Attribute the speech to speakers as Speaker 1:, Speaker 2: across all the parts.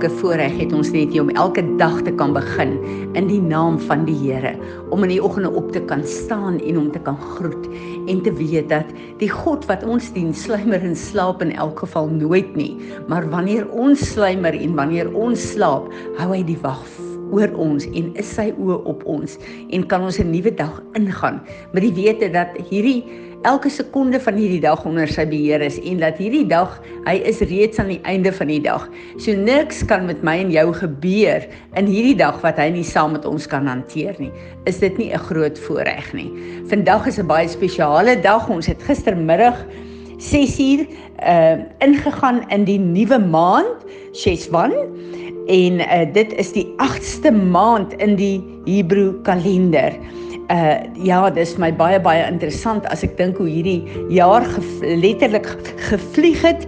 Speaker 1: wonderlike voorreg het ons net hier om elke dag te kan begin in die naam van die Here, om in die oggende op te kan staan en om te kan groet en te weet dat die God wat ons dien, sluimer en slaap in elk geval nooit nie, maar wanneer ons sluimer en wanneer ons slaap, hou hy die wag oor ons en is sy oë op ons en kan ons 'n nuwe dag ingaan met die wete dat hierdie elke sekonde van hierdie dag onder sy beheer is en dat hierdie dag hy is reeds aan die einde van die dag. So niks kan met my en jou gebeur in hierdie dag wat hy nie saam met ons kan hanteer nie. Is dit nie 'n groot voorreg nie? Vandag is 'n baie spesiale dag. Ons het gistermiddag 6uur uh ingegaan in die nuwe maand Sheswan en uh, dit is die 8ste maand in die Hebreë kalender uh ja, dis my baie baie interessant as ek dink hoe hierdie jaar letterlik gevlieg het.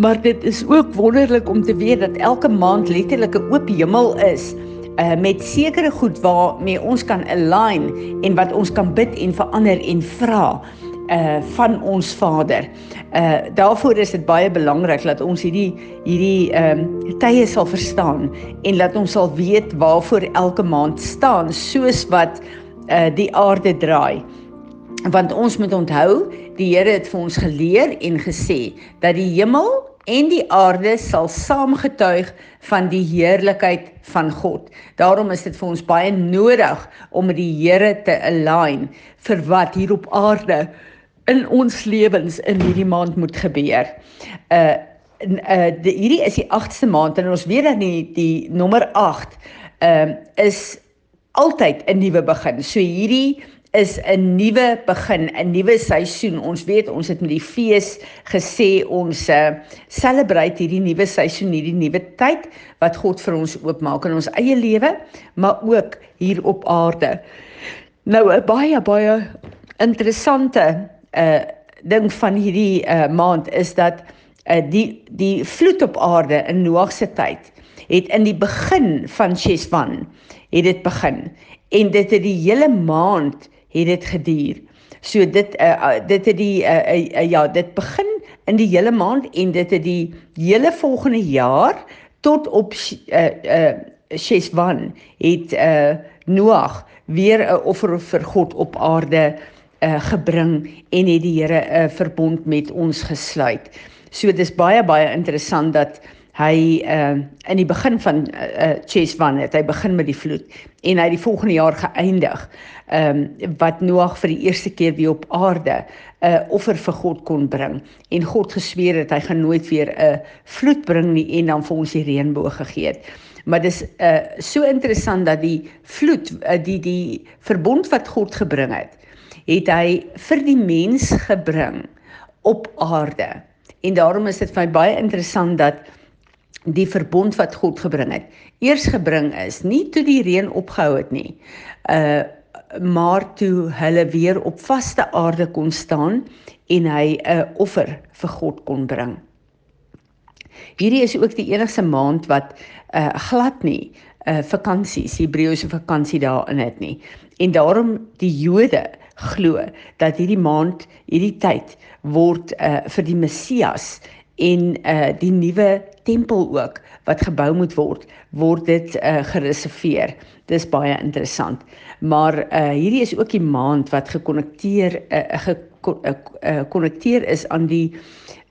Speaker 1: Maar dit is ook wonderlik om te weet dat elke maand letterlik 'n oop hemel is uh met sekere goed waarmee ons kan align en wat ons kan bid en verander en vra uh van ons Vader. Uh daarvoor is dit baie belangrik dat ons hierdie hierdie ehm um, tye sal verstaan en dat ons sal weet waarvoor elke maand staan soos wat uh, die aarde draai. Want ons moet onthou, die Here het vir ons geleer en gesê dat die hemel en die aarde sal saamgetuig van die heerlikheid van God. Daarom is dit vir ons baie nodig om met die Here te align vir wat hier op aarde in ons lewens in hierdie maand moet gebeur. Uh uh die, hierdie is die 8ste maand en ons weet dat die die nommer 8 ehm uh, is altyd 'n nuwe begin. So hierdie is 'n nuwe begin, 'n nuwe seisoen. Ons weet ons het met die fees gesê ons uh, celebrate hierdie nuwe seisoen, hierdie nuwe tyd wat God vir ons oopmaak in ons eie lewe, maar ook hier op aarde. Nou 'n baie baie interessante uh ding van hierdie uh, maand is dat uh, die die vloed op aarde in Noag se tyd het in die begin van Sheswan het dit begin en dit het die hele maand het dit geduur. So dit uh, dit het die uh, uh, ja, dit begin in die hele maand en dit het die hele volgende jaar tot op uh uh Sheswan het uh Noag weer 'n offer vir God op aarde uh gebring en het die Here 'n uh, verbond met ons gesluit. So dis baie baie interessant dat hy uh in die begin van uh, uh Cheswan het hy begin met die vloed en hy het die volgende jaar geëindig. Ehm um, wat Noag vir die eerste keer weer op aarde 'n uh, offer vir God kon bring en God gesweer het hy gaan nooit weer 'n uh, vloed bring nie en dan vir ons die reënboog gegee het. Maar dis uh so interessant dat die vloed uh, die die verbond wat God gebring het, het hy vir die mens gebring op aarde. En daarom is dit vir my baie interessant dat die verbond wat God gebring het. Eers gebring is nie toe die reën opgehou het nie. Uh maar toe hulle weer op vaste aarde kon staan en hy 'n offer vir God kon bring. Hierdie is ook die enigste maand wat uh glad nie uh vakansies, Hebreëse vakansie daarin het nie. En daarom die Jode glo dat hierdie maand, hierdie tyd word uh vir die Messias en uh die nuwe tempel ook wat gebou moet word, word dit uh, gereserveer. Dis baie interessant. Maar uh, hierdie is ook die maand wat gekonnekteer uh, gekonnekteer uh, is aan die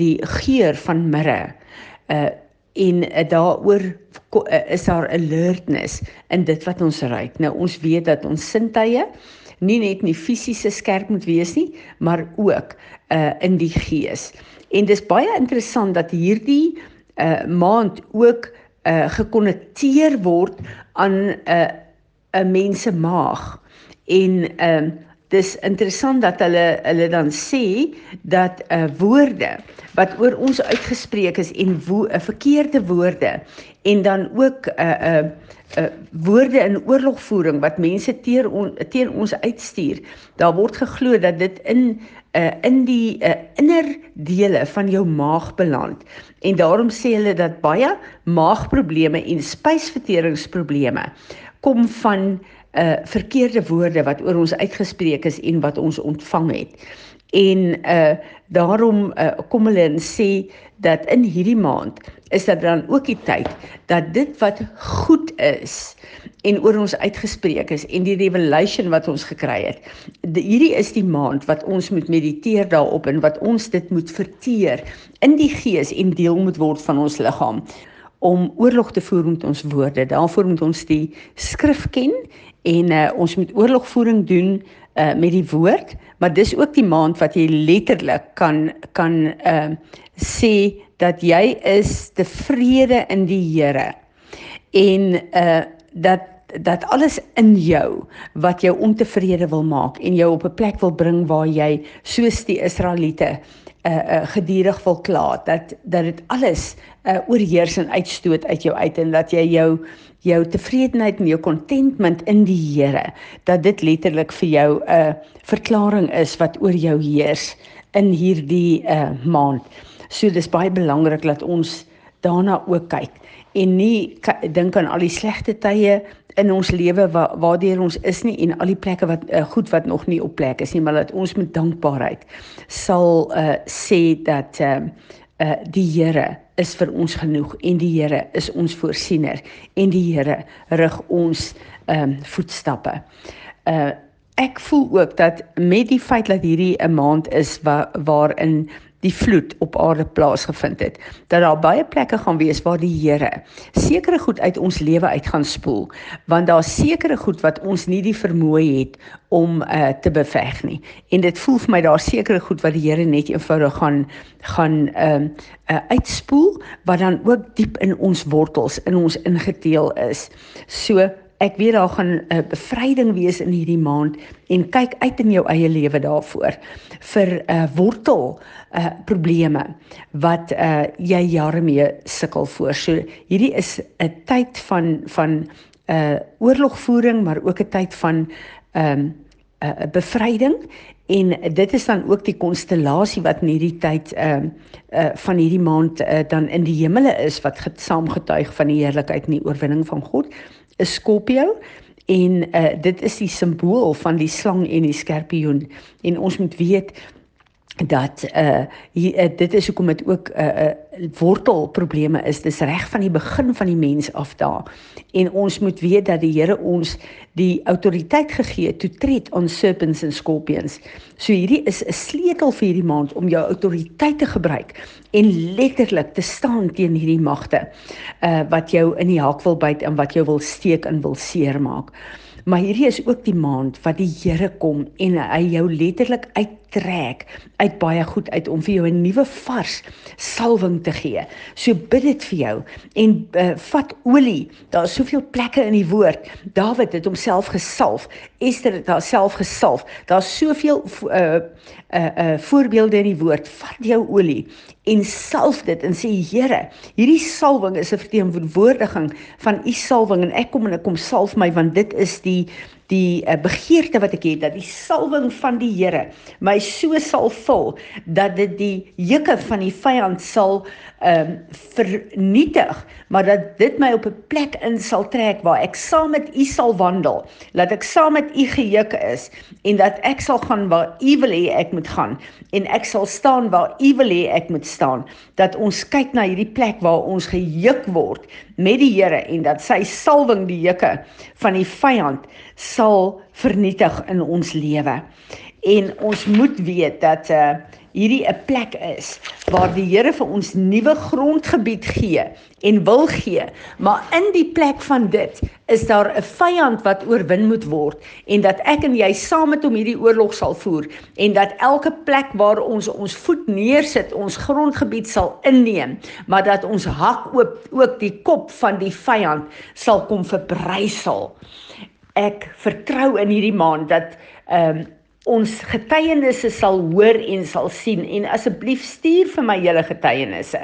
Speaker 1: die geur van mirre. Uh en uh, daaroor uh, is daar alertness in dit wat ons ruik. Nou ons weet dat ons sintuie nie net nie fisiese skerp moet wees nie, maar ook uh in die gees. En dis baie interessant dat hierdie uh maand ook uh gekonnekteer word aan 'n uh, 'n mens se maag. En ehm uh, dis interessant dat hulle hulle dan sê dat uh woorde wat oor ons uitgespreek is en wo 'n uh, verkeerde woorde en dan ook 'n uh, 'n uh, uh, woorde in oorlogvoering wat mense teer on, teen ons uitstuur. Daar word geglo dat dit in uh, in die uh, innerdele van jou maag beland. En daarom sê hulle dat baie maagprobleme en spysverteringsprobleme kom van uh verkeerde woorde wat oor ons uitgespreek is en wat ons ontvang het. En uh daarom uh, kom hulle en sê dat in hierdie maand is dit dan ook die tyd dat dit wat goed is en oor ons uitgespreek is en die revelation wat ons gekry het. Die, hierdie is die maand wat ons moet mediteer daarop en wat ons dit moet verteer in die gees en deel moet word van ons liggaam om oorlog te voer met ons woorde. Daarvoor moet ons die skrif ken en uh, ons moet oorlogvoering doen uh, met die woord, maar dis ook die maand wat jy letterlik kan kan uh, sê dat jy is tevrede in die Here. En uh dat dat alles in jou wat jou ontevrede wil maak en jou op 'n plek wil bring waar jy soos die Israeliete uh, uh gedurig wil kla dat dat dit alles uh oorheers en uitstoot uit jou uit en dat jy jou jou tevredenheid en jou contentment in die Here dat dit letterlik vir jou 'n uh, verklaring is wat oor jou heers in hierdie uh maand. So dis baie belangrik dat ons daarna ook kyk en nie dink aan al die slegte tye in ons lewe wa waardeur ons is nie en al die plekke wat uh, goed wat nog nie op plek is nie maar dat ons met dankbaarheid sal uh, sê dat uh, uh, die Here is vir ons genoeg en die Here is ons voorsiener en die Here rig ons um, voetstappe. Uh ek voel ook dat met die feit dat hierdie 'n maand is wa waarin die vloed op aarde plaasgevind het dat daar baie plekke gaan wees waar die Here sekere goed uit ons lewe uit gaan spoel want daar sekere goed wat ons nie die vermoë het om uh, te beveg nie. En dit voel vir my daar sekere goed wat die Here net eenvoudig gaan gaan ehm uh, uh, uitspoel wat dan ook diep in ons wortels in ons ingeteel is. So ek weet daar gaan 'n uh, bevryding wees in hierdie maand en kyk uit in jou eie lewe daarvoor vir 'n uh, wortel uh, probleme wat uh, jy jare mee sukkel voor. So hierdie is 'n tyd van van 'n uh, oorlogvoering maar ook 'n tyd van 'n um, 'n uh, bevryding en dit is dan ook die konstellasie wat in hierdie tyd ehm uh, uh, van hierdie maand uh, dan in die hemele is wat saamgetuig van die heerlikheid en die oorwinning van God is Skorpio en uh, dit is die simbool van die slang en die skorpioen en ons moet weet dat uh, hier, uh dit is hoekom dit ook 'n uh, uh, wortelprobleme is. Dis reg van die begin van die mens af daar. En ons moet weet dat die Here ons die autoriteit gegee het to tread on serpents and scorpions. So hierdie is 'n sleutel vir hierdie maand om jou autoriteit te gebruik en letterlik te staan teen hierdie magte uh wat jou in die hak wil byt en wat jou wil steek en wil seermaak. Maar hierdie is ook die maand wat die Here kom en hy jou letterlik uittrek uit baie goed uit om vir jou 'n nuwe vars salwing te gee. So bid dit vir jou en uh, vat olie. Daar is soveel plekke in die woord. Dawid het homself gesalf. Esther het haarself gesalf. Daar's soveel uh uh uh voorbeelde in die woord. Vat jou olie en salf dit en sê Here, hierdie salwing is 'n verteenwoordiging van u salwing en ek kom en ek kom salf my want dit is die die uh, begeerte wat ek het dat die salwing van die Here my so sal vul dat dit die juke van die vyand sal ehm um, vernietig maar dat dit my op 'n plek in sal trek waar ek saam met u sal wandel dat ek saam met u gejuk is en dat ek sal gaan waar u wil hê ek moet gaan en ek sal staan waar u wil hê ek moet staan dat ons kyk na hierdie plek waar ons gejuk word met die Here en dat sy salwing die juke van die vyand sal vernietig in ons lewe. En ons moet weet dat uh hierdie 'n plek is waar die Here vir ons nuwe grondgebied gee en wil gee, maar in die plek van dit is daar 'n vyand wat oorwin moet word en dat ek en jy saam met hom hierdie oorlog sal voer en dat elke plek waar ons ons voet neersit, ons grondgebied sal inneem, maar dat ons hak ook ook die kop van die vyand sal kom verbrysel ek vertrou in hierdie maand dat ehm um, ons getuienisse sal hoor en sal sien. En asseblief stuur vir my julle getuienisse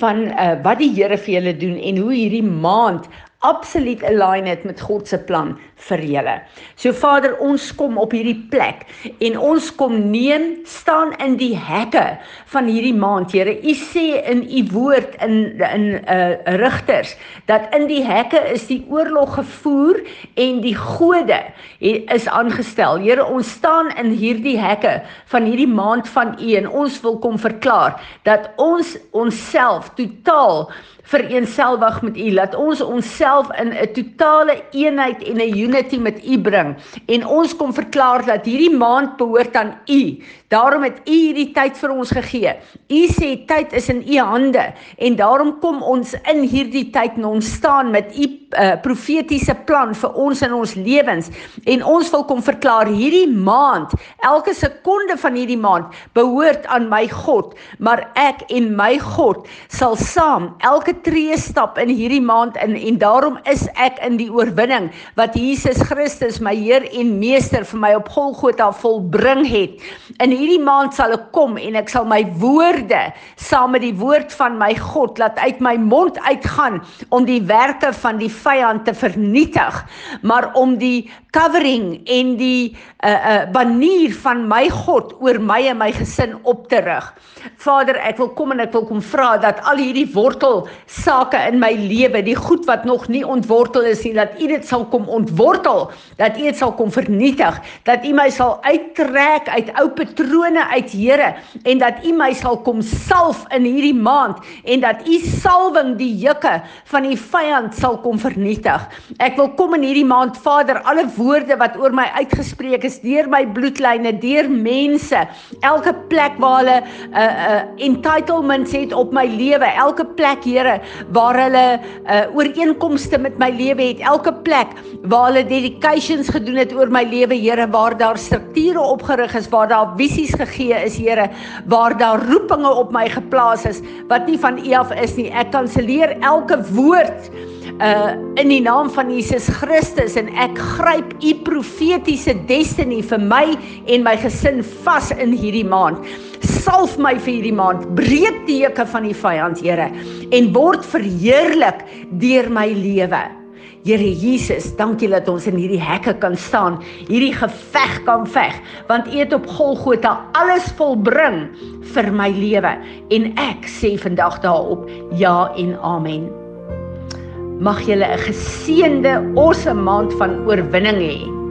Speaker 1: van uh, wat die Here vir julle doen en hoe hierdie maand absoluut align het met God se plan vir julle. So Vader, ons kom op hierdie plek en ons kom neem staan in die hekke van hierdie maand, Here. U sê in u woord in in uh Rigters dat in die hekke is die oorlog gevoer en die gode is aangestel. Here, ons staan in hierdie hekke van hierdie maand van u en ons wil kom verklaar dat ons onsself totaal vereenselwig met U. Laat ons onsself in 'n totale eenheid en 'n unity met U bring. En ons kom verklaar dat hierdie maand behoort aan U. Daarom het U hierdie tyd vir ons gegee. U sê tyd is in U hande en daarom kom ons in hierdie tyd en ons staan met U uh, profetiese plan vir ons in ons lewens. En ons wil kom verklaar hierdie maand, elke sekonde van hierdie maand behoort aan my God, maar ek en my God sal saam elke tree stap in hierdie maand in en daarom is ek in die oorwinning wat Jesus Christus my Heer en Meester vir my op Golgotha volbring het. In hierdie maand sal ek kom en ek sal my woorde saam met die woord van my God laat uit my mond uitgaan om die werke van die vyand te vernietig, maar om die covering en die uh uh banier van my God oor my en my gesin op te rig. Vader, ek wil kom en ek wil kom vra dat al hierdie wortel sake in my lewe, die goed wat nog nie ontwortel is nie, dat U dit sal kom ontwortel, dat U dit sal kom vernietig, dat U my sal uittrek uit ou patrone uit Here en dat U my sal kom salf in hierdie maand en dat U salwing die juke van die vyand sal kom vernietig. Ek wil kom in hierdie maand, Vader, alle woorde wat oor my uitgespreek is deur my bloedlyne, deur mense, elke plek waar hulle 'n uh, uh, entitlements het op my lewe, elke plek, Here, waar hulle uh, ooreenkomste met my lewe het, elke plek waar hulle dedications gedoen het oor my lewe, Here, waar daar strukture opgerig is, waar daar visies gegee is, Here, waar daar roepinge op my geplaas is wat nie van U af is nie. Ek kanselleer elke woord uh in die naam van Jesus Christus en ek gryp u profetiese destiny vir my en my gesin vas in hierdie maand. Salf my vir hierdie maand. Breek die hekke van die vyand, Here, en word verheerlik deur my lewe. Here Jesus, dankie dat ons in hierdie hekke kan staan, hierdie geveg kan veg, want U het op Golgotha alles volbring vir my lewe en ek sê vandag daarop ja en amen mag julle 'n geseënde awesome maand van oorwinning hê.